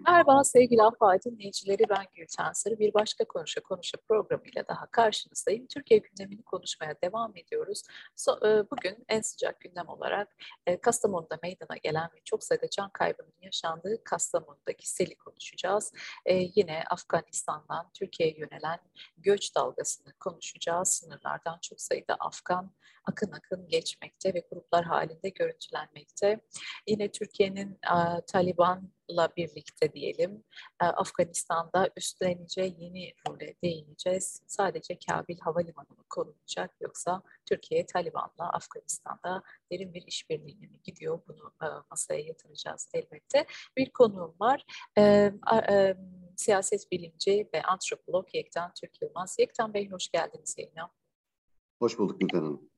Merhaba sevgili AFA dinleyicileri ben Gülten Sarı. Bir başka Konuşa Konuşa programıyla daha karşınızdayım. Türkiye gündemini konuşmaya devam ediyoruz. E, bugün en sıcak gündem olarak e, Kastamonu'da meydana gelen ve çok sayıda can kaybının yaşandığı Kastamonu'daki seli konuşacağız. E, yine Afganistan'dan Türkiye'ye yönelen göç dalgasını konuşacağız. Sınırlardan çok sayıda Afgan akın akın geçmekte ve gruplar halinde görüntülenmekte. Yine Türkiye'nin Taliban'la birlikte diyelim Afganistan'da üstleneceği yeni role değineceğiz. Sadece Kabil Havalimanı mı korunacak yoksa Türkiye Taliban'la Afganistan'da derin bir işbirliğine mi gidiyor? Bunu masaya yatıracağız elbette. Bir konuğum var. siyaset bilimci ve antropolog Yektan Türk Yılmaz. Yektan Bey hoş geldiniz yayına. Hoş bulduk Gülten Hanım.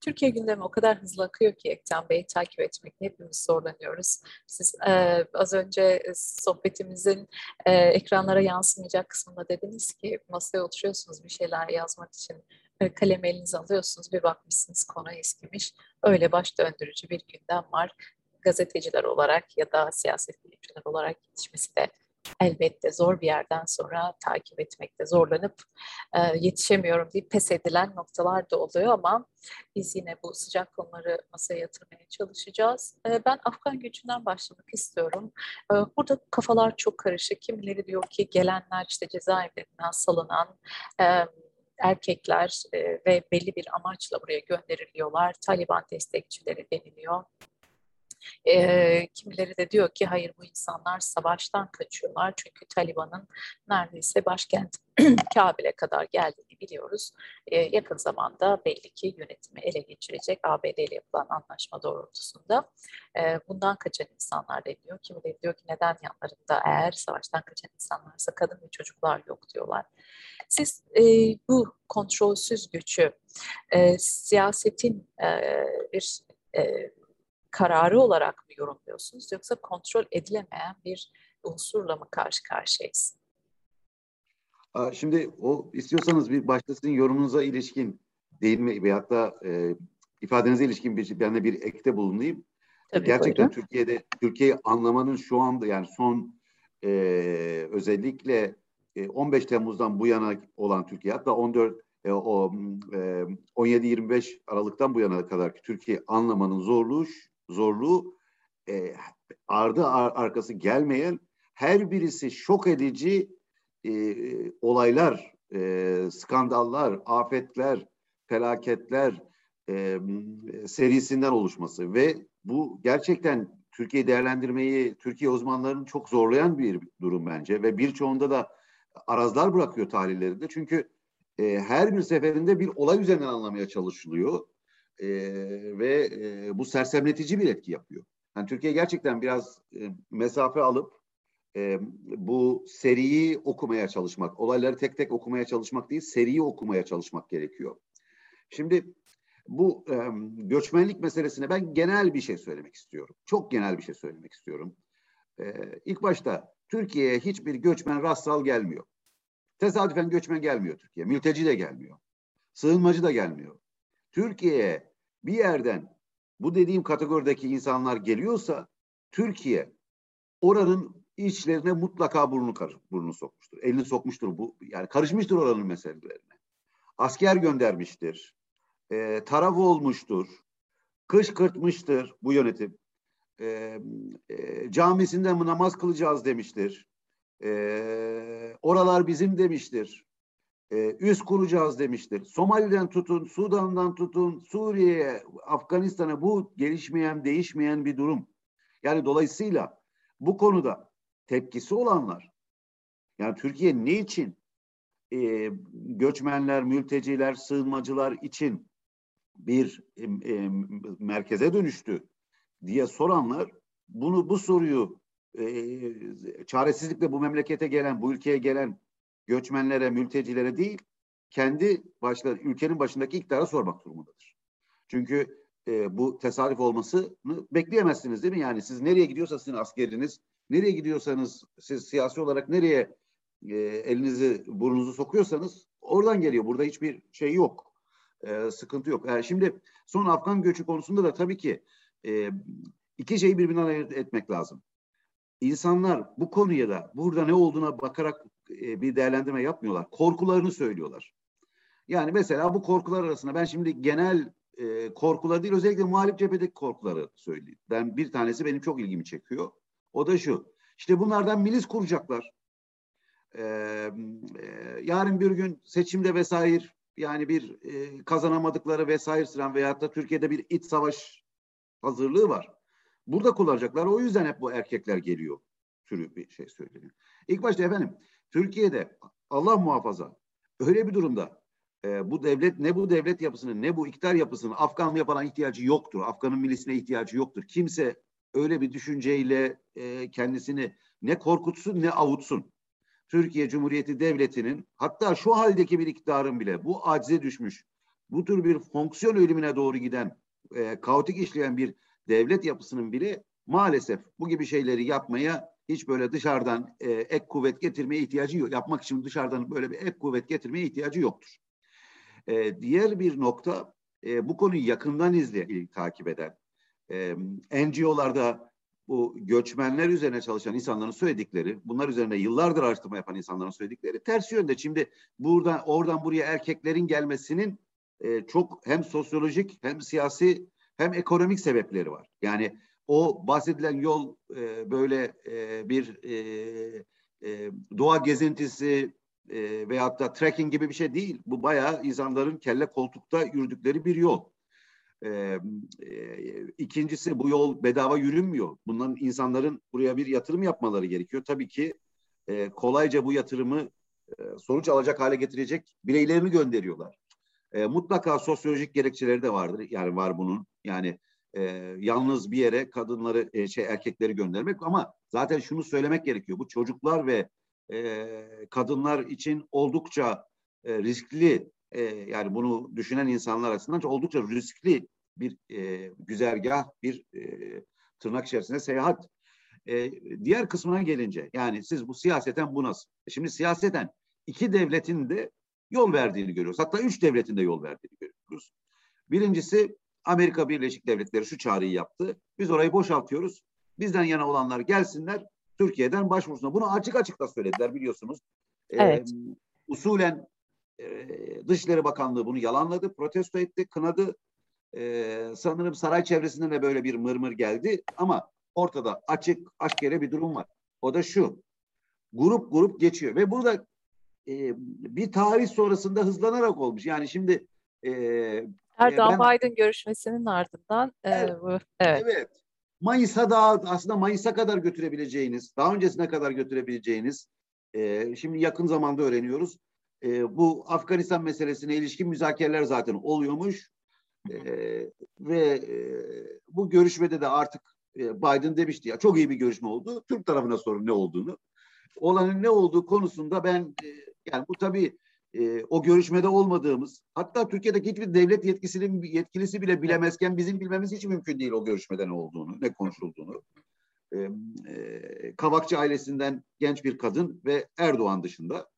Türkiye gündemi o kadar hızlı akıyor ki Ekten Bey'i takip etmekte hepimiz zorlanıyoruz. Siz e, az önce sohbetimizin e, ekranlara yansımayacak kısmında dediniz ki masaya oturuyorsunuz bir şeyler yazmak için e, kalem elinize alıyorsunuz bir bakmışsınız konu eskimiş. Öyle baş döndürücü bir gündem var. Gazeteciler olarak ya da siyaset bilimciler olarak yetişmesi de elbette zor bir yerden sonra takip etmekte zorlanıp e, yetişemiyorum deyip pes edilen noktalar da oluyor ama biz yine bu sıcak konuları masaya yatırmaya çalışacağız. E, ben Afgan gücünden başlamak istiyorum. E, burada kafalar çok karışık. Kimileri diyor ki gelenler işte cezaevlerinden salınan e, erkekler e, ve belli bir amaçla buraya gönderiliyorlar. Taliban destekçileri deniliyor. E, kimileri de diyor ki hayır bu insanlar savaştan kaçıyorlar çünkü Taliban'ın neredeyse başkent Kabil'e kadar geldiğini biliyoruz. E, yakın zamanda belli ki yönetimi ele geçirecek ABD ile yapılan anlaşma doğrultusunda. E, bundan kaçan insanlar deniyor. Kimileri diyor ki neden yanlarında eğer savaştan kaçan insanlarsa kadın ve çocuklar yok diyorlar. Siz e, bu kontrolsüz gücü e, siyasetin e, bir e, kararı olarak mı yorumluyorsunuz yoksa kontrol edilemeyen bir unsurla mı karşı karşıyayız? Şimdi o istiyorsanız bir başkasının yorumunuza ilişkin değinme ve hatta e, ifadenize ilişkin bir ben de bir ekte bulunayım. Tabii, Gerçekten buyurun. Türkiye'de Türkiye'yi anlamanın şu anda yani son e, özellikle e, 15 Temmuz'dan bu yana olan Türkiye hatta 14 e, o e, 17-25 Aralık'tan bu yana kadar Türkiye anlamanın zorluğu zorluğu e, ardı ar arkası gelmeyen her birisi şok edici e, olaylar, e, skandallar, afetler, felaketler e, serisinden oluşması ve bu gerçekten Türkiye değerlendirmeyi Türkiye uzmanlarının çok zorlayan bir durum bence ve birçoğunda da arazlar bırakıyor tahlillerinde. Çünkü e, her bir seferinde bir olay üzerinden anlamaya çalışılıyor e, ve e, bu sersemletici bir etki yapıyor. Yani Türkiye gerçekten biraz e, mesafe alıp e, bu seriyi okumaya çalışmak, olayları tek tek okumaya çalışmak değil, seriyi okumaya çalışmak gerekiyor. Şimdi bu e, göçmenlik meselesine ben genel bir şey söylemek istiyorum. Çok genel bir şey söylemek istiyorum. E, ilk başta Türkiye'ye hiçbir göçmen rastsal gelmiyor. Tesadüfen göçmen gelmiyor Türkiye. Mülteci de gelmiyor. Sığınmacı da gelmiyor. Türkiye'ye bir yerden bu dediğim kategorideki insanlar geliyorsa Türkiye oranın içlerine mutlaka burnunu burnunu sokmuştur. Elini sokmuştur bu yani karışmıştır oranın meselelerine. Asker göndermiştir. E, taraf olmuştur. Kışkırtmıştır bu yönetim. E, e, camisinde mi namaz kılacağız demiştir. E, oralar bizim demiştir e, üst kuracağız demiştir. Somali'den tutun, Sudan'dan tutun, Suriye'ye, Afganistan'a bu gelişmeyen, değişmeyen bir durum. Yani dolayısıyla bu konuda tepkisi olanlar, yani Türkiye ne için e, göçmenler, mülteciler, sığınmacılar için bir e, e, merkeze dönüştü diye soranlar bunu bu soruyu e, çaresizlikle bu memlekete gelen, bu ülkeye gelen göçmenlere, mültecilere değil, kendi başla, ülkenin başındaki iktidara sormak durumundadır. Çünkü e, bu tesadüf olmasını bekleyemezsiniz değil mi? Yani siz nereye gidiyorsa sizin askeriniz, nereye gidiyorsanız siz siyasi olarak nereye e, elinizi burnunuzu sokuyorsanız oradan geliyor. Burada hiçbir şey yok. E, sıkıntı yok. Yani şimdi son Afgan göçü konusunda da tabii ki e, iki şeyi birbirinden ayırt etmek lazım. insanlar bu konuya da burada ne olduğuna bakarak e, bir değerlendirme yapmıyorlar. Korkularını söylüyorlar. Yani mesela bu korkular arasında ben şimdi genel e, korkular değil özellikle muhalif cephedeki korkuları söyleyeyim. Ben bir tanesi benim çok ilgimi çekiyor. O da şu. İşte bunlardan milis kuracaklar. Ee, e, yarın bir gün seçimde vesaire yani bir e, kazanamadıkları vesaire sıran veyahut da Türkiye'de bir iç savaş hazırlığı var. Burada kullanacaklar. O yüzden hep bu erkekler geliyor türü bir şey söyleniyor. İlk başta efendim Türkiye'de Allah muhafaza öyle bir durumda e, bu devlet ne bu devlet yapısının ne bu iktidar yapısının Afganlıya falan ihtiyacı yoktur. Afganın milisine ihtiyacı yoktur. Kimse öyle bir düşünceyle e, kendisini ne korkutsun ne avutsun. Türkiye Cumhuriyeti Devleti'nin hatta şu haldeki bir iktidarın bile bu acize düşmüş, bu tür bir fonksiyon ölümüne doğru giden, e, kaotik işleyen bir devlet yapısının bile maalesef bu gibi şeyleri yapmaya hiç böyle dışarıdan e, ek kuvvet getirmeye ihtiyacı yok. Yapmak için dışarıdan böyle bir ek kuvvet getirmeye ihtiyacı yoktur. E, diğer bir nokta e, bu konuyu yakından izleyen, takip eden e, NGO'larda bu göçmenler üzerine çalışan insanların söyledikleri, bunlar üzerine yıllardır araştırma yapan insanların söyledikleri ters yönde. Şimdi buradan oradan buraya erkeklerin gelmesinin e, çok hem sosyolojik hem siyasi hem ekonomik sebepleri var. Yani o bahsedilen yol e, böyle e, bir e, e, doğa gezintisi e, veyahut da trekking gibi bir şey değil. Bu bayağı insanların kelle koltukta yürüdükleri bir yol. E, e, ikincisi bu yol bedava yürünmüyor. Bunların insanların buraya bir yatırım yapmaları gerekiyor. Tabii ki e, kolayca bu yatırımı e, sonuç alacak hale getirecek bireylerini gönderiyorlar. E, mutlaka sosyolojik gerekçeleri de vardır. Yani var bunun. Yani e, yalnız bir yere kadınları, e, şey erkekleri göndermek ama zaten şunu söylemek gerekiyor. Bu çocuklar ve e, kadınlar için oldukça e, riskli e, yani bunu düşünen insanlar açısından oldukça riskli bir e, güzergah, bir e, tırnak içerisinde seyahat. E, diğer kısmına gelince yani siz bu siyaseten bu nasıl? E, şimdi siyaseten iki devletin de yol verdiğini görüyoruz. Hatta üç devletin de yol verdiğini görüyoruz. Birincisi Amerika Birleşik Devletleri şu çağrıyı yaptı. Biz orayı boşaltıyoruz. Bizden yana olanlar gelsinler. Türkiye'den başvursunlar. Bunu açık açık da söylediler biliyorsunuz. Evet. Ee, usulen e, Dışişleri Bakanlığı bunu yalanladı, protesto etti, kınadı. Ee, sanırım saray çevresinden de böyle bir mırmır geldi ama ortada açık aşkere bir durum var. O da şu. Grup grup geçiyor ve burada e, bir tarih sonrasında hızlanarak olmuş. Yani şimdi e, Erdoğan ben, Biden görüşmesinin ardından e, evet, bu evet. evet. Mayıs'a daha aslında Mayıs'a kadar götürebileceğiniz, daha öncesine kadar götürebileceğiniz e, şimdi yakın zamanda öğreniyoruz. E, bu Afganistan meselesine ilişkin müzakereler zaten oluyormuş. E, ve e, bu görüşmede de artık e, Biden demişti ya çok iyi bir görüşme oldu. Türk tarafına sorun ne olduğunu. Olanın ne olduğu konusunda ben e, yani bu tabii e, o görüşmede olmadığımız hatta Türkiye'deki hiçbir devlet yetkisinin yetkilisi bile bilemezken bizim bilmemiz hiç mümkün değil o görüşmede ne olduğunu, ne konuşulduğunu. E, e, Kavakçı ailesinden genç bir kadın ve Erdoğan dışında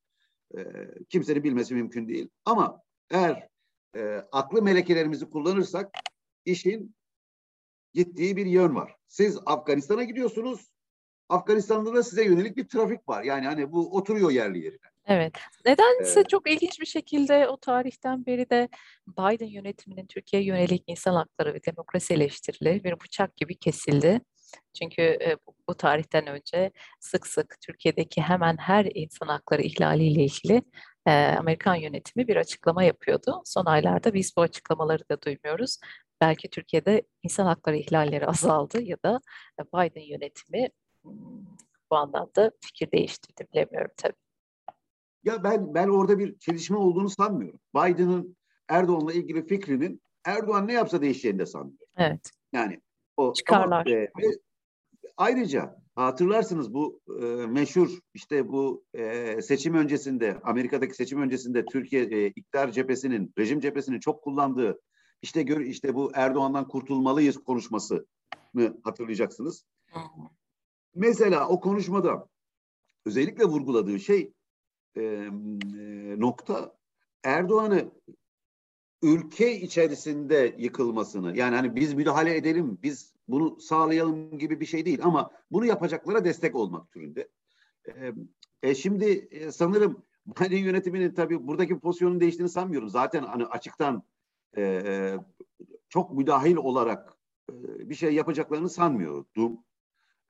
e, kimsenin bilmesi mümkün değil. Ama eğer e, aklı melekelerimizi kullanırsak işin gittiği bir yön var. Siz Afganistan'a gidiyorsunuz. Afganistan'da da size yönelik bir trafik var. Yani hani bu oturuyor yerli yerine. Evet. Nedense evet. çok ilginç bir şekilde o tarihten beri de Biden yönetiminin Türkiye yönelik insan hakları ve demokrasi eleştirileri bir bıçak gibi kesildi. Çünkü e, bu, bu tarihten önce sık sık Türkiye'deki hemen her insan hakları ihlaliyle ilgili e, Amerikan yönetimi bir açıklama yapıyordu. Son aylarda biz bu açıklamaları da duymuyoruz. Belki Türkiye'de insan hakları ihlalleri azaldı ya da Biden yönetimi bu anlamda fikir değiştirdi bilemiyorum tabii. Ya ben ben orada bir çelişme olduğunu sanmıyorum. Biden'ın Erdoğan'la ilgili fikrinin Erdoğan ne yapsa değişeceğini de sanmıyorum. Evet. Yani o çıkarlar. Ama, e, ayrıca hatırlarsınız bu e, meşhur işte bu e, seçim öncesinde Amerika'daki seçim öncesinde Türkiye e, iktidar cephesinin rejim cephesinin çok kullandığı işte gör işte bu Erdoğan'dan kurtulmalıyız konuşmasını hatırlayacaksınız. Mesela o konuşmada özellikle vurguladığı şey e, e, nokta Erdoğan'ı ülke içerisinde yıkılmasını yani hani biz müdahale edelim biz bunu sağlayalım gibi bir şey değil ama bunu yapacaklara destek olmak türünde. E, e şimdi e, sanırım Biden yönetiminin tabii buradaki pozisyonun değiştiğini sanmıyorum. Zaten hani açıktan e, e çok müdahil olarak e, bir şey yapacaklarını sanmıyordum.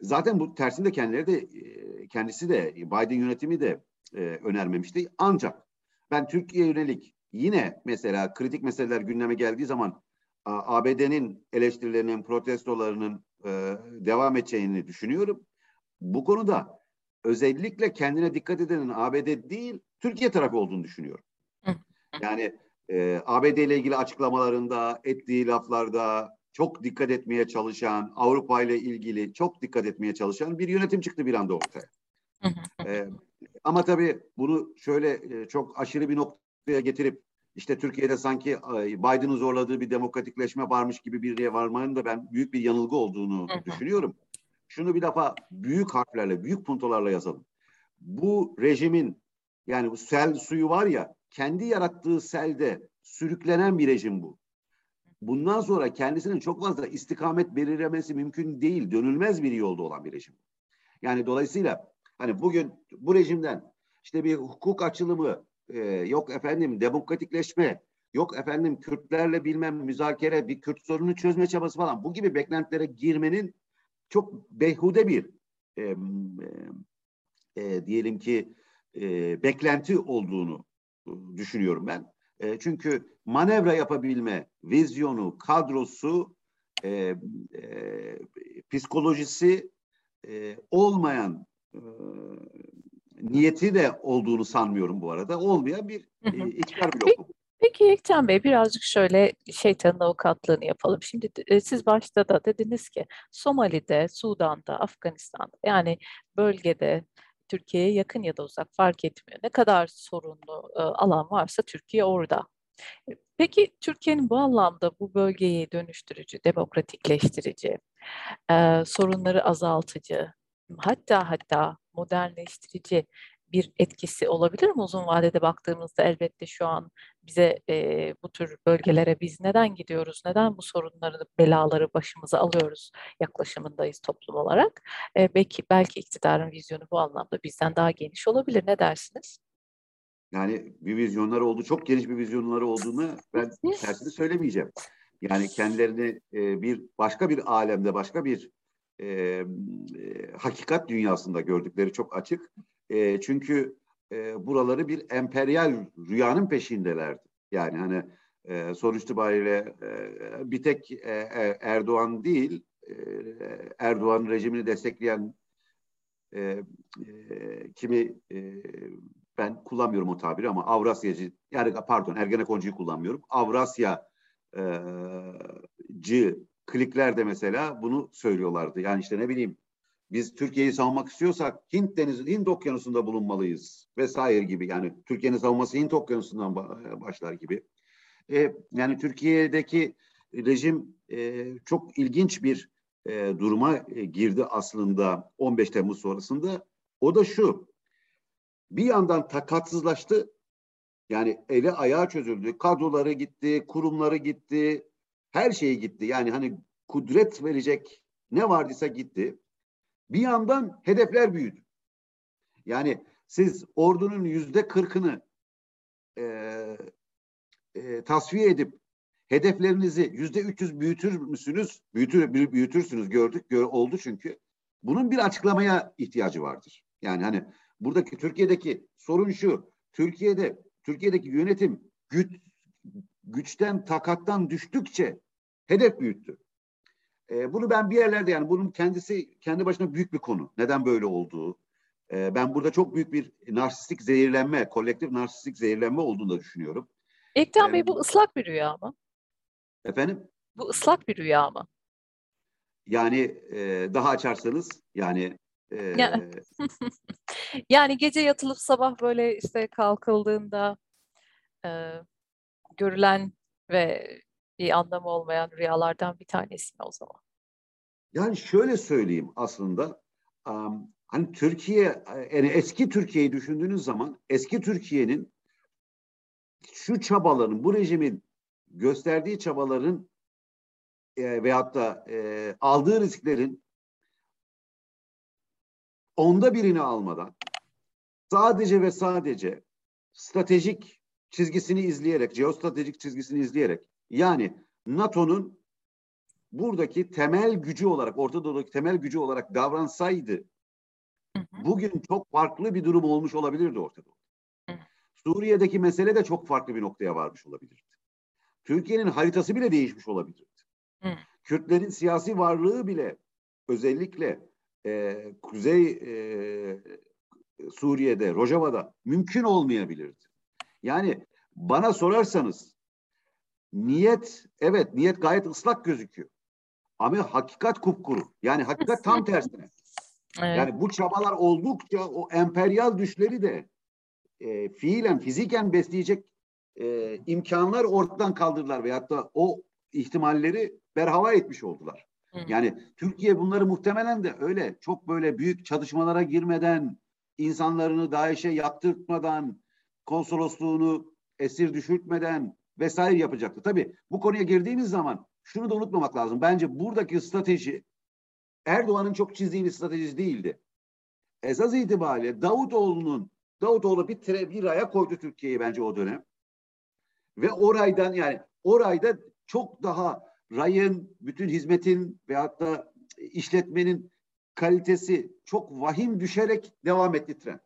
Zaten bu tersinde kendileri de e, kendisi de Biden yönetimi de e, önermemişti. Ancak ben Türkiye yönelik yine mesela kritik meseleler gündeme geldiği zaman ABD'nin eleştirilerinin, protestolarının e, devam edeceğini düşünüyorum. Bu konuda özellikle kendine dikkat edenin ABD değil, Türkiye tarafı olduğunu düşünüyorum. Yani e, ABD ile ilgili açıklamalarında, ettiği laflarda çok dikkat etmeye çalışan, Avrupa ile ilgili çok dikkat etmeye çalışan bir yönetim çıktı bir anda ortaya. e, ama tabii bunu şöyle e, çok aşırı bir noktaya getirip işte Türkiye'de sanki Biden'ın zorladığı bir demokratikleşme varmış gibi bir yere varmanın da ben büyük bir yanılgı olduğunu düşünüyorum. Şunu bir defa büyük harflerle, büyük puntolarla yazalım. Bu rejimin yani bu sel suyu var ya kendi yarattığı selde sürüklenen bir rejim bu. Bundan sonra kendisinin çok fazla istikamet belirlemesi mümkün değil. Dönülmez bir yolda olan bir rejim. Yani dolayısıyla hani bugün bu rejimden işte bir hukuk açılımı, e, yok efendim demokratikleşme, yok efendim Kürtlerle bilmem müzakere, bir Kürt sorunu çözme çabası falan bu gibi beklentilere girmenin çok beyhude bir e, e, diyelim ki e, beklenti olduğunu düşünüyorum ben. E, çünkü manevra yapabilme vizyonu, kadrosu, e, e, psikolojisi e, olmayan e, niyeti de olduğunu sanmıyorum bu arada. Olmayan bir e, iktidar bloku. Peki Ekten Bey birazcık şöyle şeytanın avukatlığını yapalım. Şimdi e, siz başta da dediniz ki Somali'de, Sudan'da, Afganistan'da yani bölgede Türkiye'ye yakın ya da uzak fark etmiyor. Ne kadar sorunlu e, alan varsa Türkiye orada. Peki Türkiye'nin bu anlamda bu bölgeyi dönüştürücü, demokratikleştirici, e, sorunları azaltıcı, hatta hatta modernleştirici bir etkisi olabilir mi uzun vadede baktığımızda elbette şu an bize e, bu tür bölgelere biz neden gidiyoruz, neden bu sorunları, belaları başımıza alıyoruz yaklaşımındayız toplum olarak. E, belki belki iktidarın vizyonu bu anlamda bizden daha geniş olabilir. Ne dersiniz? Yani bir vizyonları oldu, çok geniş bir vizyonları olduğunu ben tersini söylemeyeceğim. Yani kendilerini e, bir başka bir alemde, başka bir e, hakikat dünyasında gördükleri çok açık. E, çünkü e, buraları bir emperyal rüyanın peşindelerdi. Yani hani e, sonuç itibariyle e, bir tek e, e Erdoğan değil, e, Erdoğan rejimini destekleyen e, e, kimi e, ben kullanmıyorum o tabiri ama Avrasyacı yani pardon Ergenekoncu'yu kullanmıyorum. Avrasyacı klikler de mesela bunu söylüyorlardı. Yani işte ne bileyim biz Türkiye'yi savunmak istiyorsak Hint denizi, Hint okyanusunda bulunmalıyız vesaire gibi. Yani Türkiye'nin savunması Hint okyanusundan başlar gibi. E, yani Türkiye'deki rejim e, çok ilginç bir e, duruma e, girdi aslında 15 Temmuz sonrasında. O da şu. Bir yandan takatsızlaştı. Yani eli ayağı çözüldü. Kadroları gitti, kurumları gitti, her şeyi gitti. Yani hani kudret verecek ne vardıysa gitti. Bir yandan hedefler büyüdü. Yani siz ordunun yüzde kırkını e, e, tasfiye edip hedeflerinizi yüzde 300 büyütür müsünüz? Büyütür, büyütürsünüz gördük, gör, oldu çünkü. Bunun bir açıklamaya ihtiyacı vardır. Yani hani buradaki Türkiye'deki sorun şu. Türkiye'de Türkiye'deki yönetim güç, güçten takattan düştükçe hedef büyüttü. E, bunu ben bir yerlerde yani bunun kendisi kendi başına büyük bir konu. Neden böyle olduğu. E, ben burada çok büyük bir narsistik zehirlenme, kolektif narsistik zehirlenme olduğunu da düşünüyorum. Ektan Bey bu ıslak bir rüya mı? Efendim? Bu ıslak bir rüya mı? Yani e, daha açarsanız yani e, yani, yani gece yatılıp sabah böyle işte kalkıldığında e, görülen ve bir anlamı olmayan rüyalardan bir tanesi o zaman? Yani şöyle söyleyeyim aslında. Um, hani Türkiye, yani eski Türkiye'yi düşündüğünüz zaman eski Türkiye'nin şu çabaların, bu rejimin gösterdiği çabaların e, veyahut da e, aldığı risklerin onda birini almadan sadece ve sadece stratejik çizgisini izleyerek, jeostratejik çizgisini izleyerek yani NATO'nun buradaki temel gücü olarak, Orta Doğu'daki temel gücü olarak davransaydı bugün çok farklı bir durum olmuş olabilirdi Orta Doğu'da. Suriye'deki mesele de çok farklı bir noktaya varmış olabilirdi. Türkiye'nin haritası bile değişmiş olabilirdi. Hı. Kürtlerin siyasi varlığı bile özellikle e, Kuzey e, Suriye'de, Rojava'da mümkün olmayabilirdi. Yani bana sorarsanız niyet, evet niyet gayet ıslak gözüküyor. Ama hakikat kupkuru. Yani hakikat tam tersine. Evet. Yani bu çabalar oldukça o emperyal düşleri de e, fiilen, fiziken besleyecek e, imkanlar ortadan kaldırdılar veyahut da o ihtimalleri berhava etmiş oldular. Hı. Yani Türkiye bunları muhtemelen de öyle çok böyle büyük çatışmalara girmeden, insanlarını DAEŞ'e yaptırtmadan, konsolosluğunu esir düşürtmeden vesaire yapacaktı. Tabii bu konuya girdiğimiz zaman şunu da unutmamak lazım. Bence buradaki strateji Erdoğan'ın çok çizdiği bir strateji değildi. Esas itibariyle Davutoğlu'nun Davutoğlu bir, tre, bir raya koydu Türkiye'yi bence o dönem. Ve oraydan yani orayda çok daha rayın, bütün hizmetin ve hatta işletmenin kalitesi çok vahim düşerek devam etti tren.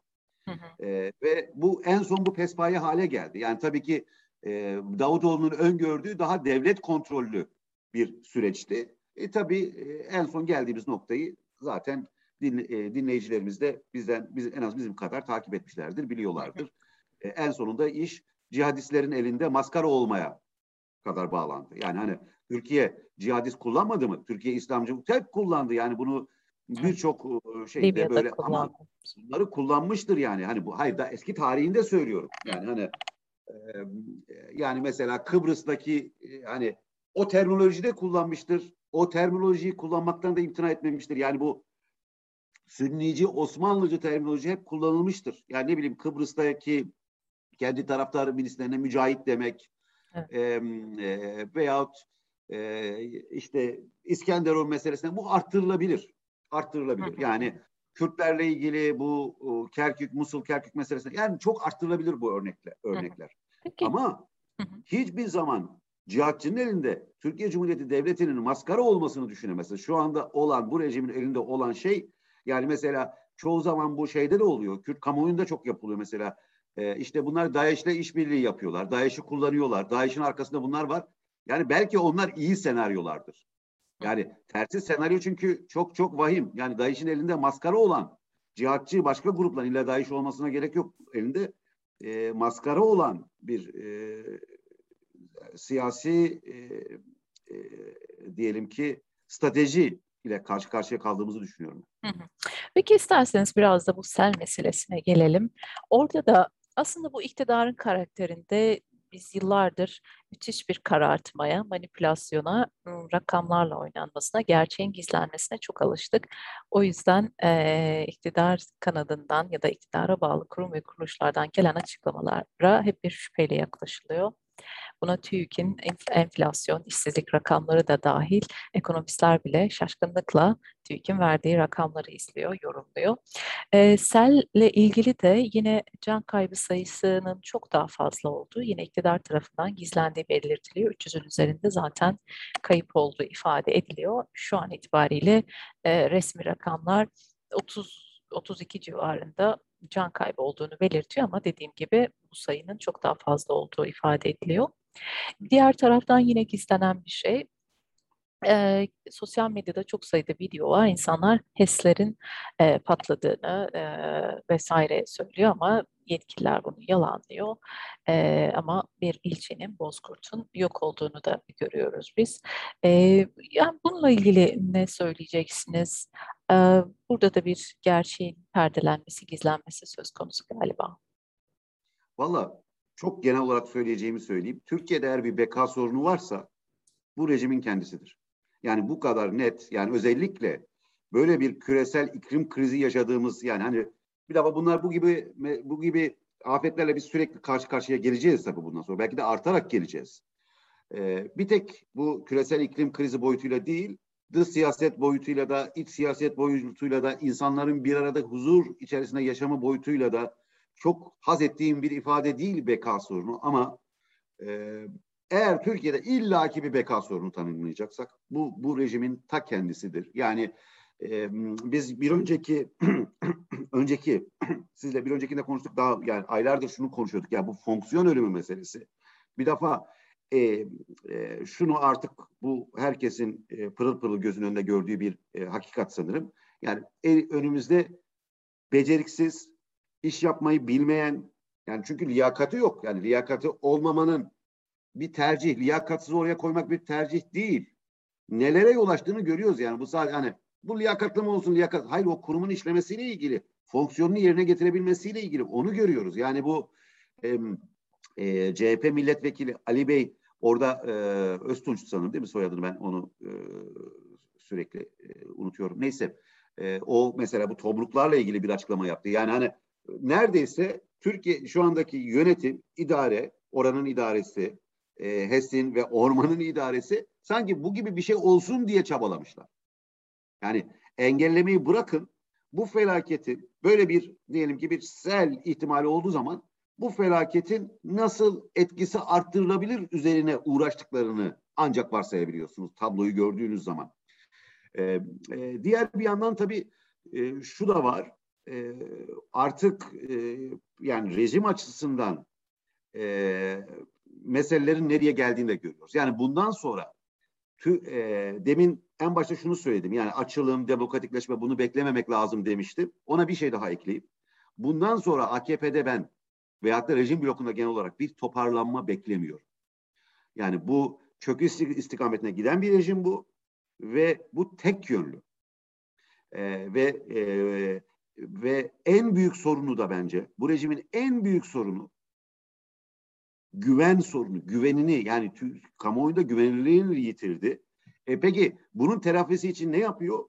Hı hı. E, ve bu en son bu pespaye hale geldi. Yani tabii ki e, Davutoğlu'nun öngördüğü daha devlet kontrollü bir süreçti. E, tabii e, en son geldiğimiz noktayı zaten din, e, dinleyicilerimiz de bizden biz, en az bizim kadar takip etmişlerdir, biliyorlardır. E, en sonunda iş cihadistlerin elinde maskara olmaya kadar bağlandı. Yani hani Türkiye cihadist kullanmadı mı? Türkiye İslamcı hep kullandı. Yani bunu birçok şeyde Libya'da böyle ama bunları kullanmıştır yani. Hani bu hayır da eski tarihinde söylüyorum. Yani hani e, yani mesela Kıbrıs'taki e, hani o terminolojide kullanmıştır. O terminolojiyi kullanmaktan da imtina etmemiştir. Yani bu Sünnici, Osmanlıcı terminoloji hep kullanılmıştır. Yani ne bileyim Kıbrıs'taki kendi taraftarı milislerine mücahit demek evet. e, e, veyahut e, işte İskenderun meselesine bu arttırılabilir. Arttırılabilir. Yani Kürtlerle ilgili bu Kerkük, Musul, Kerkük meselesine yani çok arttırılabilir bu örnekler. örnekler. Peki. Ama hiçbir zaman cihatçının elinde Türkiye Cumhuriyeti Devleti'nin maskara olmasını düşünemezsin. Şu anda olan bu rejimin elinde olan şey yani mesela çoğu zaman bu şeyde de oluyor. Kürt kamuoyunda çok yapılıyor mesela. Ee, işte bunlar DAEŞ'le işbirliği yapıyorlar. DAEŞ'i kullanıyorlar. DAEŞ'in arkasında bunlar var. Yani belki onlar iyi senaryolardır. Yani tersi senaryo çünkü çok çok vahim. Yani DAEŞ'in elinde maskara olan cihatçı başka gruplar illa DAEŞ olmasına gerek yok. Elinde e, maskara olan bir e, siyasi e, e, diyelim ki strateji ile karşı karşıya kaldığımızı düşünüyorum. Peki isterseniz biraz da bu sel meselesine gelelim. Orada da aslında bu iktidarın karakterinde biz yıllardır müthiş bir karartmaya, manipülasyona, rakamlarla oynanmasına, gerçeğin gizlenmesine çok alıştık. O yüzden e, iktidar kanadından ya da iktidara bağlı kurum ve kuruluşlardan gelen açıklamalara hep bir şüpheyle yaklaşılıyor. Buna TÜİK'in enflasyon, işsizlik rakamları da dahil ekonomistler bile şaşkınlıkla TÜİK'in verdiği rakamları izliyor, yorumluyor. E, selle ilgili de yine can kaybı sayısının çok daha fazla olduğu yine iktidar tarafından gizlendiği belirtiliyor. 300'ün üzerinde zaten kayıp olduğu ifade ediliyor. Şu an itibariyle e, resmi rakamlar 30 32 civarında can kaybı olduğunu belirtiyor ama dediğim gibi bu sayının çok daha fazla olduğu ifade ediliyor. Diğer taraftan yine gizlenen bir şey e, sosyal medyada çok sayıda video var. İnsanlar HES'lerin e, patladığını e, vesaire söylüyor ama yetkililer bunu yalanlıyor. E, ama bir ilçenin, Bozkurt'un yok olduğunu da görüyoruz biz. E, yani bununla ilgili ne söyleyeceksiniz? E, burada da bir gerçeğin perdelenmesi, gizlenmesi söz konusu galiba. Valla çok genel olarak söyleyeceğimi söyleyeyim. Türkiye'de eğer bir beka sorunu varsa bu rejimin kendisidir. Yani bu kadar net yani özellikle böyle bir küresel iklim krizi yaşadığımız yani hani bir defa bunlar bu gibi bu gibi afetlerle biz sürekli karşı karşıya geleceğiz tabii bundan sonra. Belki de artarak geleceğiz. e, bir tek bu küresel iklim krizi boyutuyla değil, dış siyaset boyutuyla da, iç siyaset boyutuyla da, insanların bir arada huzur içerisinde yaşamı boyutuyla da çok haz ettiğim bir ifade değil beka sorunu ama e, eğer Türkiye'de illaki bir beka sorunu tanımlayacaksak bu bu rejimin ta kendisidir. Yani e, biz bir önceki önceki sizle bir öncekinde konuştuk daha yani aylardır şunu konuşuyorduk ya bu fonksiyon ölümü meselesi. Bir defa e, e, şunu artık bu herkesin e, pırıl pırıl gözünün önünde gördüğü bir e, hakikat sanırım. Yani e, önümüzde beceriksiz, iş yapmayı bilmeyen yani çünkü liyakati yok. Yani liyakati olmamanın bir tercih, liyakatsız oraya koymak bir tercih değil. Nelere yol açtığını görüyoruz yani bu sadece hani bu liyakatlı mı olsun liyakat hayır o kurumun işlemesiyle ilgili fonksiyonunu yerine getirebilmesiyle ilgili onu görüyoruz. Yani bu e, e, CHP milletvekili Ali Bey orada e, Öztunç sanırım değil mi soyadını ben onu e, sürekli e, unutuyorum. Neyse e, o mesela bu tobruklarla ilgili bir açıklama yaptı. Yani hani neredeyse Türkiye şu andaki yönetim, idare, oranın idaresi, e, HES'in ve ormanın idaresi sanki bu gibi bir şey olsun diye çabalamışlar. Yani engellemeyi bırakın bu felaketin böyle bir diyelim ki bir sel ihtimali olduğu zaman bu felaketin nasıl etkisi arttırılabilir üzerine uğraştıklarını ancak varsayabiliyorsunuz tabloyu gördüğünüz zaman. Ee, e, diğer bir yandan tabii e, şu da var e, artık e, yani rejim açısından e, meselelerin nereye geldiğini de görüyoruz. Yani bundan sonra tü, e, demin en başta şunu söyledim. Yani açılım, demokratikleşme bunu beklememek lazım demiştim. Ona bir şey daha ekleyeyim. Bundan sonra AKP'de ben veyahut da rejim blokunda genel olarak bir toparlanma beklemiyorum. Yani bu çöküş istikametine giden bir rejim bu ve bu tek yönlü. E, ve e, ve en büyük sorunu da bence bu rejimin en büyük sorunu güven sorunu, güvenini yani kamuoyunda güvenilirliğini yitirdi. E peki bunun telafisi için ne yapıyor?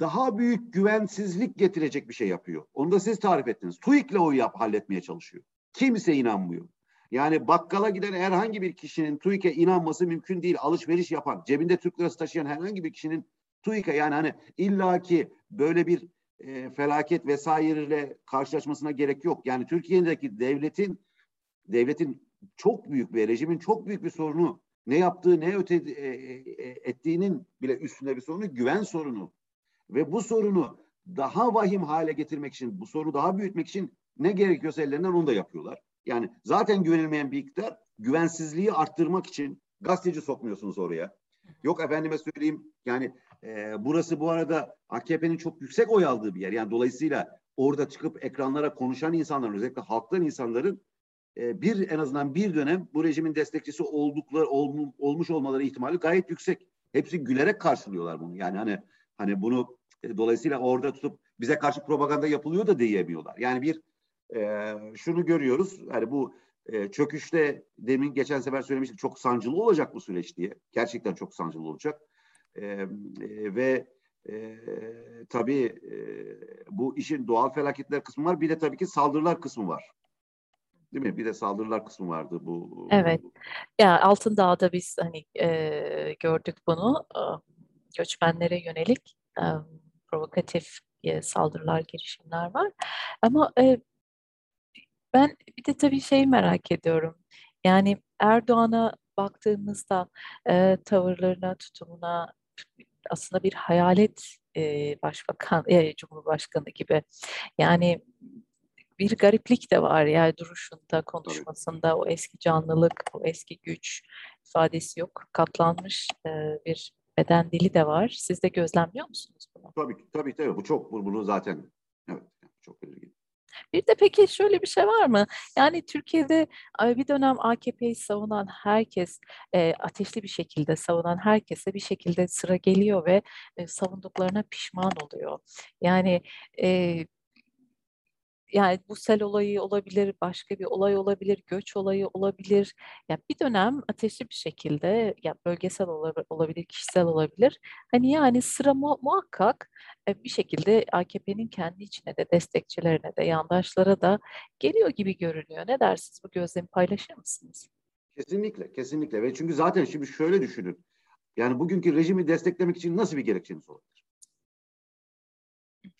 Daha büyük güvensizlik getirecek bir şey yapıyor. Onu da siz tarif ettiniz. TÜİK'le o yap halletmeye çalışıyor. Kimse inanmıyor. Yani bakkala giden herhangi bir kişinin TÜİK'e inanması mümkün değil. Alışveriş yapan, cebinde Türk lirası taşıyan herhangi bir kişinin TÜİK'e yani hani illaki böyle bir e, felaket vesaireyle karşılaşmasına gerek yok. Yani Türkiye'deki devletin devletin çok büyük bir rejimin çok büyük bir sorunu ne yaptığı ne öte e, e, ettiğinin bile üstünde bir sorunu güven sorunu ve bu sorunu daha vahim hale getirmek için bu sorunu daha büyütmek için ne gerekiyorsa ellerinden onu da yapıyorlar. Yani zaten güvenilmeyen bir iktidar güvensizliği arttırmak için gazeteci sokmuyorsunuz oraya. Yok efendime söyleyeyim yani e, burası bu arada AKP'nin çok yüksek oy aldığı bir yer. Yani dolayısıyla orada çıkıp ekranlara konuşan insanların özellikle halktan insanların e, bir en azından bir dönem bu rejimin destekçisi oldukları ol, olmuş olmaları ihtimali gayet yüksek. Hepsi gülerek karşılıyorlar bunu. Yani hani hani bunu e, dolayısıyla orada tutup bize karşı propaganda yapılıyor da diyemiyorlar. Yani bir e, şunu görüyoruz. Yani bu e, çöküşte demin geçen sefer söylemiştik çok sancılı olacak bu süreç diye. Gerçekten çok sancılı olacak. E, e, ve e, tabii e, bu işin doğal felaketler kısmı var. Bir de tabii ki saldırılar kısmı var. Değil mi? Bir de saldırılar kısmı vardı bu. Evet. Ya yani Altındağ'da biz hani e, gördük bunu. E, göçmenlere yönelik e, provokatif e, saldırılar, girişimler var. Ama e, ben bir de tabii şey merak ediyorum. Yani Erdoğan'a baktığımızda e, tavırlarına, tutumuna aslında bir hayalet e, başbakan, e, cumhurbaşkanı gibi. Yani bir gariplik de var yani duruşunda, konuşmasında o eski canlılık, o eski güç ifadesi yok. Katlanmış e, bir beden dili de var. Siz de gözlemliyor musunuz bunu? Tabii tabii tabii bu çok bunu zaten evet çok belirgin. Bir de peki şöyle bir şey var mı? Yani Türkiye'de bir dönem AKP'yi savunan herkes, e, ateşli bir şekilde savunan herkese bir şekilde sıra geliyor ve e, savunduklarına pişman oluyor. Yani e, yani bu sel olayı olabilir, başka bir olay olabilir, göç olayı olabilir. Ya bir dönem ateşli bir şekilde ya bölgesel olabilir, kişisel olabilir. Hani yani sıra mu muhakkak e, bir şekilde AKP'nin kendi içine de destekçilerine de yandaşlara da geliyor gibi görünüyor. Ne dersiniz bu gözlemi paylaşır mısınız? Kesinlikle, kesinlikle. Ve çünkü zaten şimdi şöyle düşünün. Yani bugünkü rejimi desteklemek için nasıl bir gerekçeniz olabilir?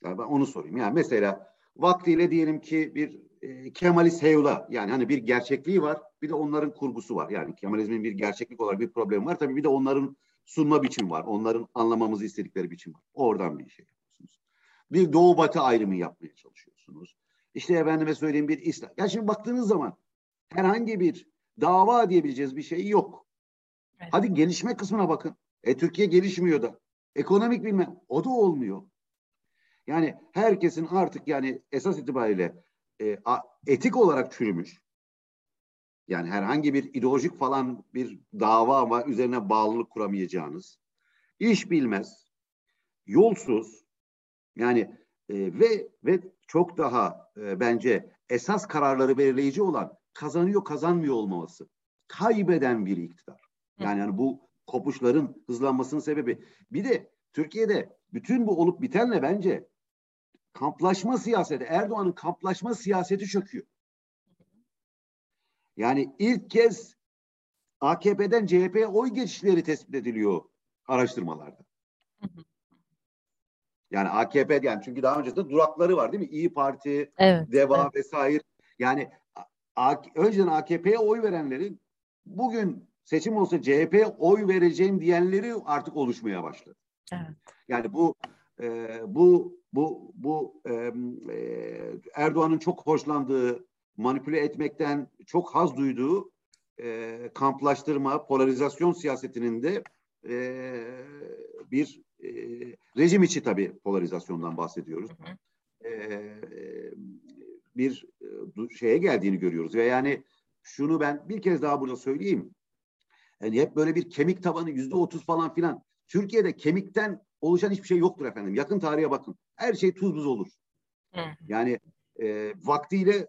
Yani ben onu sorayım. Yani mesela vaktiyle diyelim ki bir e, Kemalist Heyula yani hani bir gerçekliği var bir de onların kurgusu var. Yani Kemalizmin bir gerçeklik olarak bir problemi var. Tabii bir de onların sunma biçimi var. Onların anlamamızı istedikleri biçim var. Oradan bir şey yapıyorsunuz. Bir doğu batı ayrımı yapmaya çalışıyorsunuz. İşte efendime söyleyeyim bir İslam. Ya şimdi baktığınız zaman herhangi bir dava diyebileceğiz bir şey yok. Evet. Hadi gelişme kısmına bakın. E Türkiye gelişmiyor da. Ekonomik bilmem o da olmuyor. Yani herkesin artık yani esas itibariyle e, a, etik olarak çürümüş. Yani herhangi bir ideolojik falan bir dava ama üzerine bağlılık kuramayacağınız, iş bilmez, yolsuz, yani e, ve ve çok daha e, bence esas kararları belirleyici olan kazanıyor kazanmıyor olmaması. Kaybeden bir iktidar. Yani, yani bu kopuşların hızlanmasının sebebi. Bir de Türkiye'de bütün bu olup bitenle bence kamplaşma siyaseti, Erdoğan'ın kamplaşma siyaseti çöküyor. Yani ilk kez AKP'den CHP'ye oy geçişleri tespit ediliyor araştırmalarda. Yani AKP yani çünkü daha öncesinde durakları var değil mi? İyi Parti, evet, DEVA evet. vesaire. Yani A, önceden AKP'ye oy verenlerin bugün seçim olsa CHP'ye oy vereceğim diyenleri artık oluşmaya başladı. Evet. Yani bu e, bu bu bu e, Erdoğan'ın çok hoşlandığı manipüle etmekten çok haz duyduğu e, kamplaştırma, polarizasyon siyasetinin de e, bir e, rejim içi tabii polarizasyondan bahsediyoruz. Hı hı. E, bir şeye geldiğini görüyoruz ve yani şunu ben bir kez daha burada söyleyeyim. Yani hep böyle bir kemik tabanı yüzde otuz falan filan. Türkiye'de kemikten oluşan hiçbir şey yoktur efendim. Yakın tarihe bakın. Her şey tuz buz olur. Hı. Yani e, vaktiyle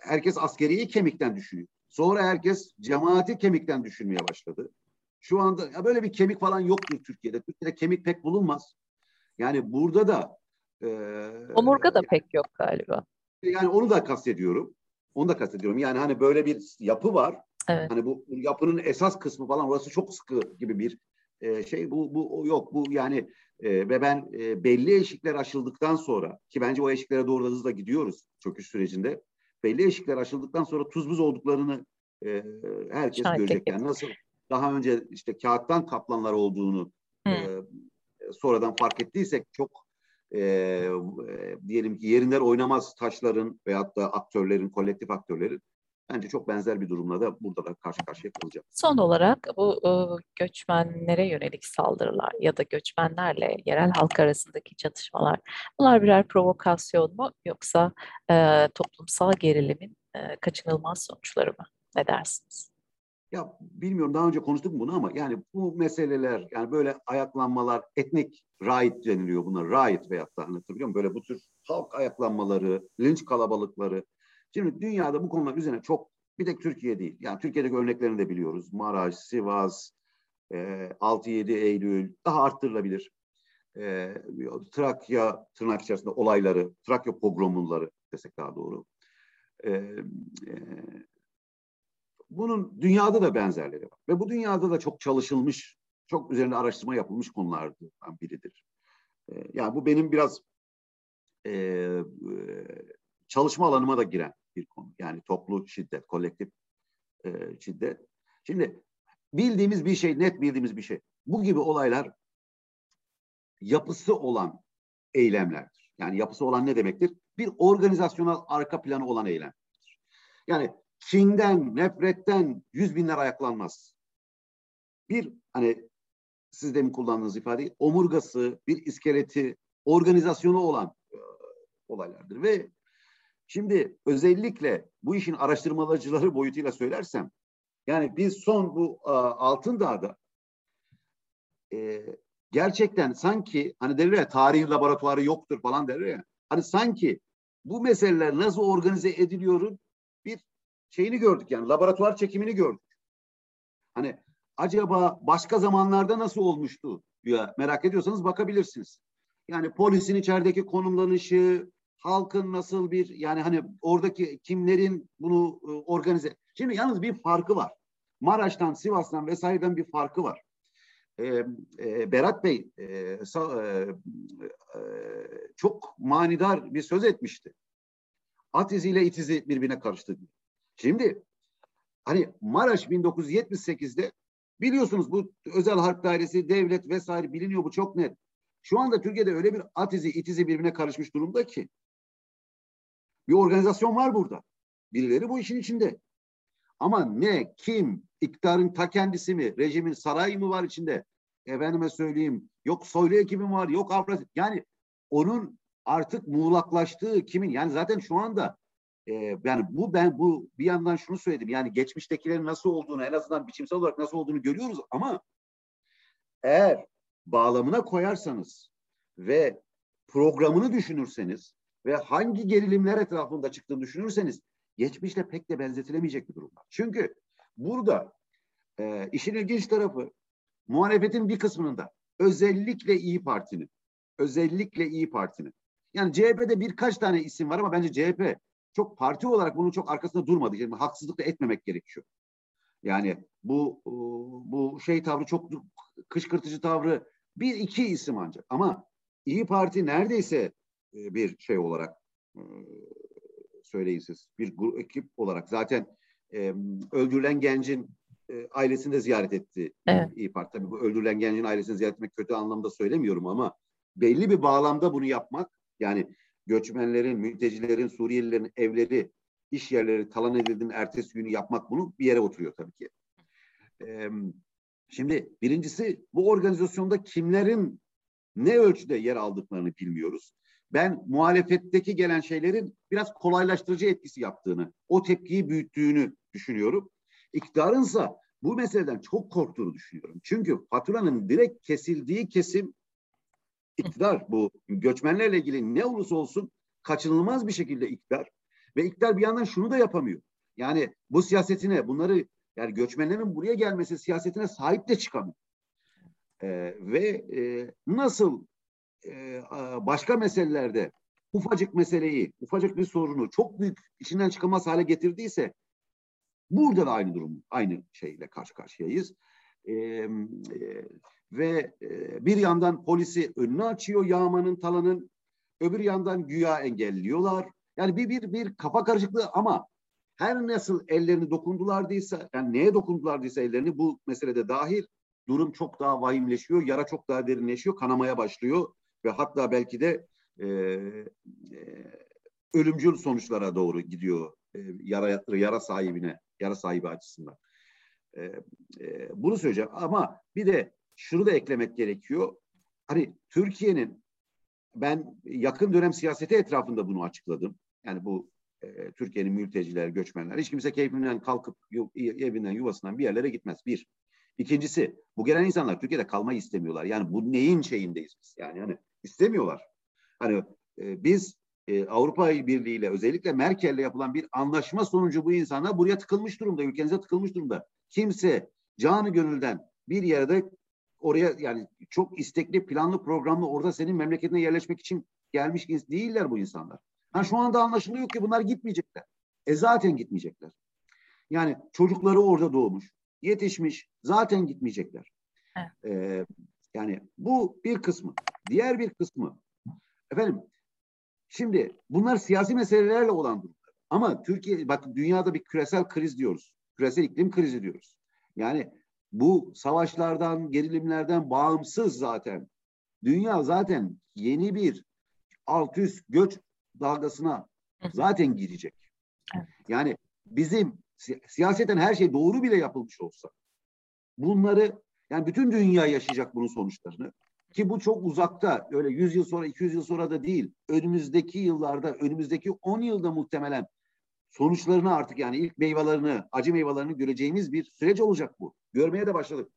herkes askeriyi kemikten düşünüyor. Sonra herkes cemaati kemikten düşünmeye başladı. Şu anda ya böyle bir kemik falan yoktur Türkiye'de. Türkiye'de kemik pek bulunmaz. Yani burada da e, omurga da yani, pek yok galiba. Yani onu da kastediyorum. Onu da kastediyorum. Yani hani böyle bir yapı var. Evet. Hani bu yapının esas kısmı falan orası çok sıkı gibi bir e, şey bu bu yok bu yani e, ve ben e, belli eşikler aşıldıktan sonra ki bence o eşiklere doğru da hızla gidiyoruz çöküş sürecinde. Belli eşikler aşıldıktan sonra tuz buz olduklarını e, herkes Şahit görecek. Yani nasıl daha önce işte kağıttan kaplanlar olduğunu e, sonradan fark ettiysek çok e, e, diyelim ki yerinden oynamaz taşların veyahut da aktörlerin, kolektif aktörlerin Bence çok benzer bir durumla da burada da karşı karşıya kalacak. Son olarak bu e, göçmenlere yönelik saldırılar ya da göçmenlerle yerel halk arasındaki çatışmalar bunlar birer provokasyon mu yoksa e, toplumsal gerilimin e, kaçınılmaz sonuçları mı? Ne dersiniz? Ya bilmiyorum daha önce konuştuk mu bunu ama yani bu meseleler yani böyle ayaklanmalar etnik riot deniliyor bunlar riot veyahut da anlatabiliyor muyum? Böyle bu tür halk ayaklanmaları, linç kalabalıkları Şimdi dünyada bu konular üzerine çok bir tek Türkiye değil. Yani Türkiye'deki örneklerini de biliyoruz. Maraş, Sivas, e, 6-7 Eylül daha arttırılabilir. E, Trakya tırnak içerisinde olayları, Trakya pogromunları desek daha doğru. E, e, bunun dünyada da benzerleri var. Ve bu dünyada da çok çalışılmış, çok üzerinde araştırma yapılmış konulardan biridir. E, yani bu benim biraz e, e, çalışma alanıma da giren bir konu. Yani toplu şiddet, kolektif e, şiddet. Şimdi bildiğimiz bir şey, net bildiğimiz bir şey. Bu gibi olaylar yapısı olan eylemlerdir. Yani yapısı olan ne demektir? Bir organizasyonel arka planı olan eylemlerdir. Yani kinden, nefretten yüz binler ayaklanmaz. Bir hani siz demin kullandığınız ifade omurgası, bir iskeleti, organizasyonu olan e, olaylardır ve Şimdi özellikle bu işin araştırmacıları boyutuyla söylersem, yani biz son bu Altın Dağ'da e, gerçekten sanki hani derler ya tarih laboratuvarı yoktur falan derler ya. Hani sanki bu meseleler nasıl organize ediliyorun bir şeyini gördük yani laboratuvar çekimini gördük. Hani acaba başka zamanlarda nasıl olmuştu ya merak ediyorsanız bakabilirsiniz. Yani polisin içerideki konumlanışı, halkın nasıl bir yani hani oradaki kimlerin bunu e, organize. Şimdi yalnız bir farkı var. Maraş'tan, Sivas'tan vesaireden bir farkı var. Ee, e, Berat Bey e, sa, e, e, çok manidar bir söz etmişti. At iziyle it izi birbirine karıştı. Şimdi hani Maraş 1978'de biliyorsunuz bu özel harp dairesi, devlet vesaire biliniyor bu çok net. Şu anda Türkiye'de öyle bir at izi, it izi birbirine karışmış durumda ki bir organizasyon var burada. Birileri bu işin içinde. Ama ne, kim, iktidarın ta kendisi mi, rejimin sarayı mı var içinde? Efendime söyleyeyim, yok soylu ekibi var, yok Avrasya. Yani onun artık muğlaklaştığı kimin? Yani zaten şu anda e, yani bu ben bu bir yandan şunu söyledim. Yani geçmiştekilerin nasıl olduğunu en azından biçimsel olarak nasıl olduğunu görüyoruz ama eğer bağlamına koyarsanız ve programını düşünürseniz ve hangi gerilimler etrafında çıktığını düşünürseniz geçmişle pek de benzetilemeyecek bir durum var. Çünkü burada e, işin ilginç tarafı muhalefetin bir kısmının da özellikle İyi Parti'nin özellikle İyi Parti'nin yani CHP'de birkaç tane isim var ama bence CHP çok parti olarak bunun çok arkasında durmadı. Yani haksızlık da etmemek gerekiyor. Yani bu bu şey tavrı çok kışkırtıcı tavrı bir iki isim ancak ama İyi Parti neredeyse e, bir şey olarak e, söyleyin siz bir grup, ekip olarak zaten e, öldürülen gencin e, ailesini de ziyaret etti evet. İyi Parti. Tabii bu öldürülen gencin ailesini ziyaret etmek kötü anlamda söylemiyorum ama belli bir bağlamda bunu yapmak yani göçmenlerin, mültecilerin, Suriyelilerin evleri, iş yerleri talan edildiğinin ertesi günü yapmak bunu bir yere oturuyor tabii ki. Ee, şimdi birincisi bu organizasyonda kimlerin ne ölçüde yer aldıklarını bilmiyoruz. Ben muhalefetteki gelen şeylerin biraz kolaylaştırıcı etkisi yaptığını, o tepkiyi büyüttüğünü düşünüyorum. İktidarınsa bu meseleden çok korktuğunu düşünüyorum. Çünkü faturanın direkt kesildiği kesim iktidar bu göçmenlerle ilgili ne olursa olsun kaçınılmaz bir şekilde iktidar ve iktidar bir yandan şunu da yapamıyor. Yani bu siyasetine bunları yani göçmenlerin buraya gelmesi siyasetine sahip de çıkamıyor. Ee, ve e, nasıl e, başka meselelerde ufacık meseleyi, ufacık bir sorunu çok büyük içinden çıkamaz hale getirdiyse burada da aynı durum, aynı şeyle karşı karşıyayız. Ee, e, ve e, bir yandan polisi önünü açıyor yağmanın talanın, öbür yandan güya engelliyorlar. Yani bir bir bir kafa karışıklığı ama her nasıl ellerini dokundulardıysa, yani neye dokundulardıysa ellerini bu meselede dahil durum çok daha vahimleşiyor, yara çok daha derinleşiyor, kanamaya başlıyor ve hatta belki de e, e, ölümcül sonuçlara doğru gidiyor e, yara, yara sahibine, yara sahibi açısından. E, e, bunu söyleyeceğim ama bir de şunu da eklemek gerekiyor. Hani Türkiye'nin ben yakın dönem siyaseti etrafında bunu açıkladım. Yani bu e, Türkiye'nin mülteciler, göçmenler hiç kimse keyfinden kalkıp yu, evinden, yuvasından bir yerlere gitmez. Bir. İkincisi bu gelen insanlar Türkiye'de kalmayı istemiyorlar. Yani bu neyin şeyindeyiz biz? Yani hani istemiyorlar. Hani e, biz e, Avrupa Birliği ile özellikle Merkel'le yapılan bir anlaşma sonucu bu insanlar buraya tıkılmış durumda, ülkenize tıkılmış durumda. Kimse canı gönülden bir yerde oraya yani çok istekli, planlı, programlı orada senin memleketine yerleşmek için gelmiş değiller bu insanlar. Ha şu anda anlaşılıyor ki bunlar gitmeyecekler. E zaten gitmeyecekler. Yani çocukları orada doğmuş, yetişmiş, zaten gitmeyecekler. Evet. Ee, yani bu bir kısmı. Diğer bir kısmı. Efendim şimdi bunlar siyasi meselelerle olan durumlar. Ama Türkiye, bak dünyada bir küresel kriz diyoruz. Küresel iklim krizi diyoruz. Yani bu savaşlardan, gerilimlerden bağımsız zaten. Dünya zaten yeni bir alt üst göç dalgasına zaten girecek. Yani bizim si siyaseten her şey doğru bile yapılmış olsa bunları yani bütün dünya yaşayacak bunun sonuçlarını ki bu çok uzakta öyle 100 yıl sonra 200 yıl sonra da değil önümüzdeki yıllarda önümüzdeki 10 yılda muhtemelen sonuçlarını artık yani ilk meyvelerini acı meyvelerini göreceğimiz bir süreç olacak bu. Görmeye de başladık.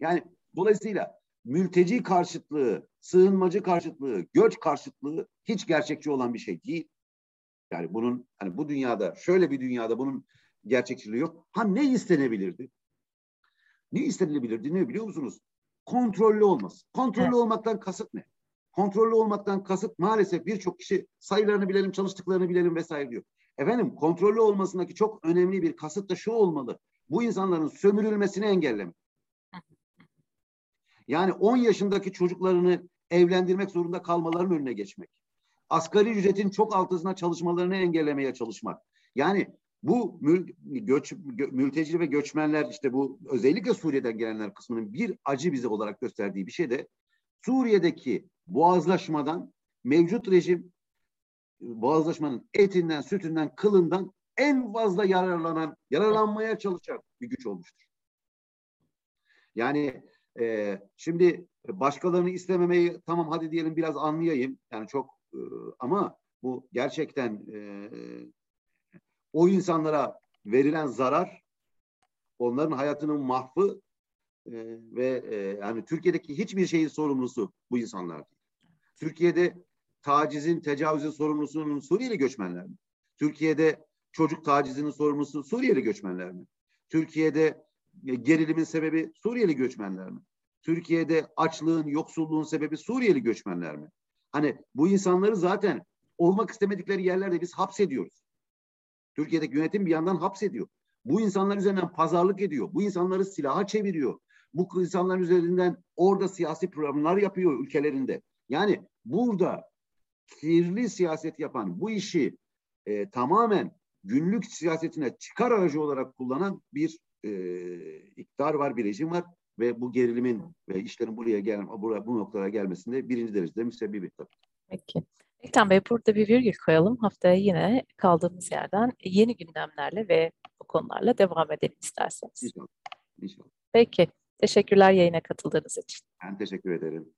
Yani dolayısıyla mülteci karşıtlığı, sığınmacı karşıtlığı, göç karşıtlığı hiç gerçekçi olan bir şey değil. Yani bunun hani bu dünyada şöyle bir dünyada bunun gerçekçiliği yok. Ha ne istenebilirdi? Ne istenilebilirdi ne biliyor musunuz? Kontrollü olması. Kontrollü evet. olmaktan kasıt ne? Kontrollü olmaktan kasıt maalesef birçok kişi sayılarını bilelim, çalıştıklarını bilelim vesaire diyor. Efendim kontrollü olmasındaki çok önemli bir kasıt da şu olmalı. bu insanların sömürülmesini engellemek. Yani 10 yaşındaki çocuklarını evlendirmek zorunda kalmalarının önüne geçmek. Asgari ücretin çok altısına çalışmalarını engellemeye çalışmak. Yani bu mül, göç, gö, mülteci ve göçmenler işte bu özellikle Suriye'den gelenler kısmının bir acı bize olarak gösterdiği bir şey de Suriye'deki boğazlaşmadan mevcut rejim boğazlaşmanın etinden, sütünden, kılından en fazla yararlanan, yararlanmaya çalışan bir güç olmuştur. Yani e, şimdi başkalarını istememeyi tamam hadi diyelim biraz anlayayım. Yani çok e, ama bu gerçekten e, o insanlara verilen zarar, onların hayatının mahvı e, ve e, yani Türkiye'deki hiçbir şeyin sorumlusu bu insanlar. Türkiye'de tacizin, tecavüzün sorumlusunun Suriyeli göçmenler mi? Türkiye'de çocuk tacizinin sorumlusu Suriyeli göçmenler mi? Türkiye'de e, gerilimin sebebi Suriyeli göçmenler mi? Türkiye'de açlığın, yoksulluğun sebebi Suriyeli göçmenler mi? Hani bu insanları zaten olmak istemedikleri yerlerde biz hapsediyoruz. Türkiye'deki yönetim bir yandan hapsediyor. Bu insanlar üzerinden pazarlık ediyor. Bu insanları silaha çeviriyor. Bu insanların üzerinden orada siyasi programlar yapıyor ülkelerinde. Yani burada kirli siyaset yapan, bu işi e, tamamen günlük siyasetine çıkar aracı olarak kullanan bir e, iktidar var, bir rejim var ve bu gerilimin ve işlerin buraya gel buraya, bu noktalara gelmesinde birinci derecede müsebbibi tabii. Peki. Ekran Bey burada bir virgül koyalım. Haftaya yine kaldığımız yerden yeni gündemlerle ve bu konularla devam edelim isterseniz. İnşallah. İnşallah. Peki. Teşekkürler yayına katıldığınız için. Ben teşekkür ederim.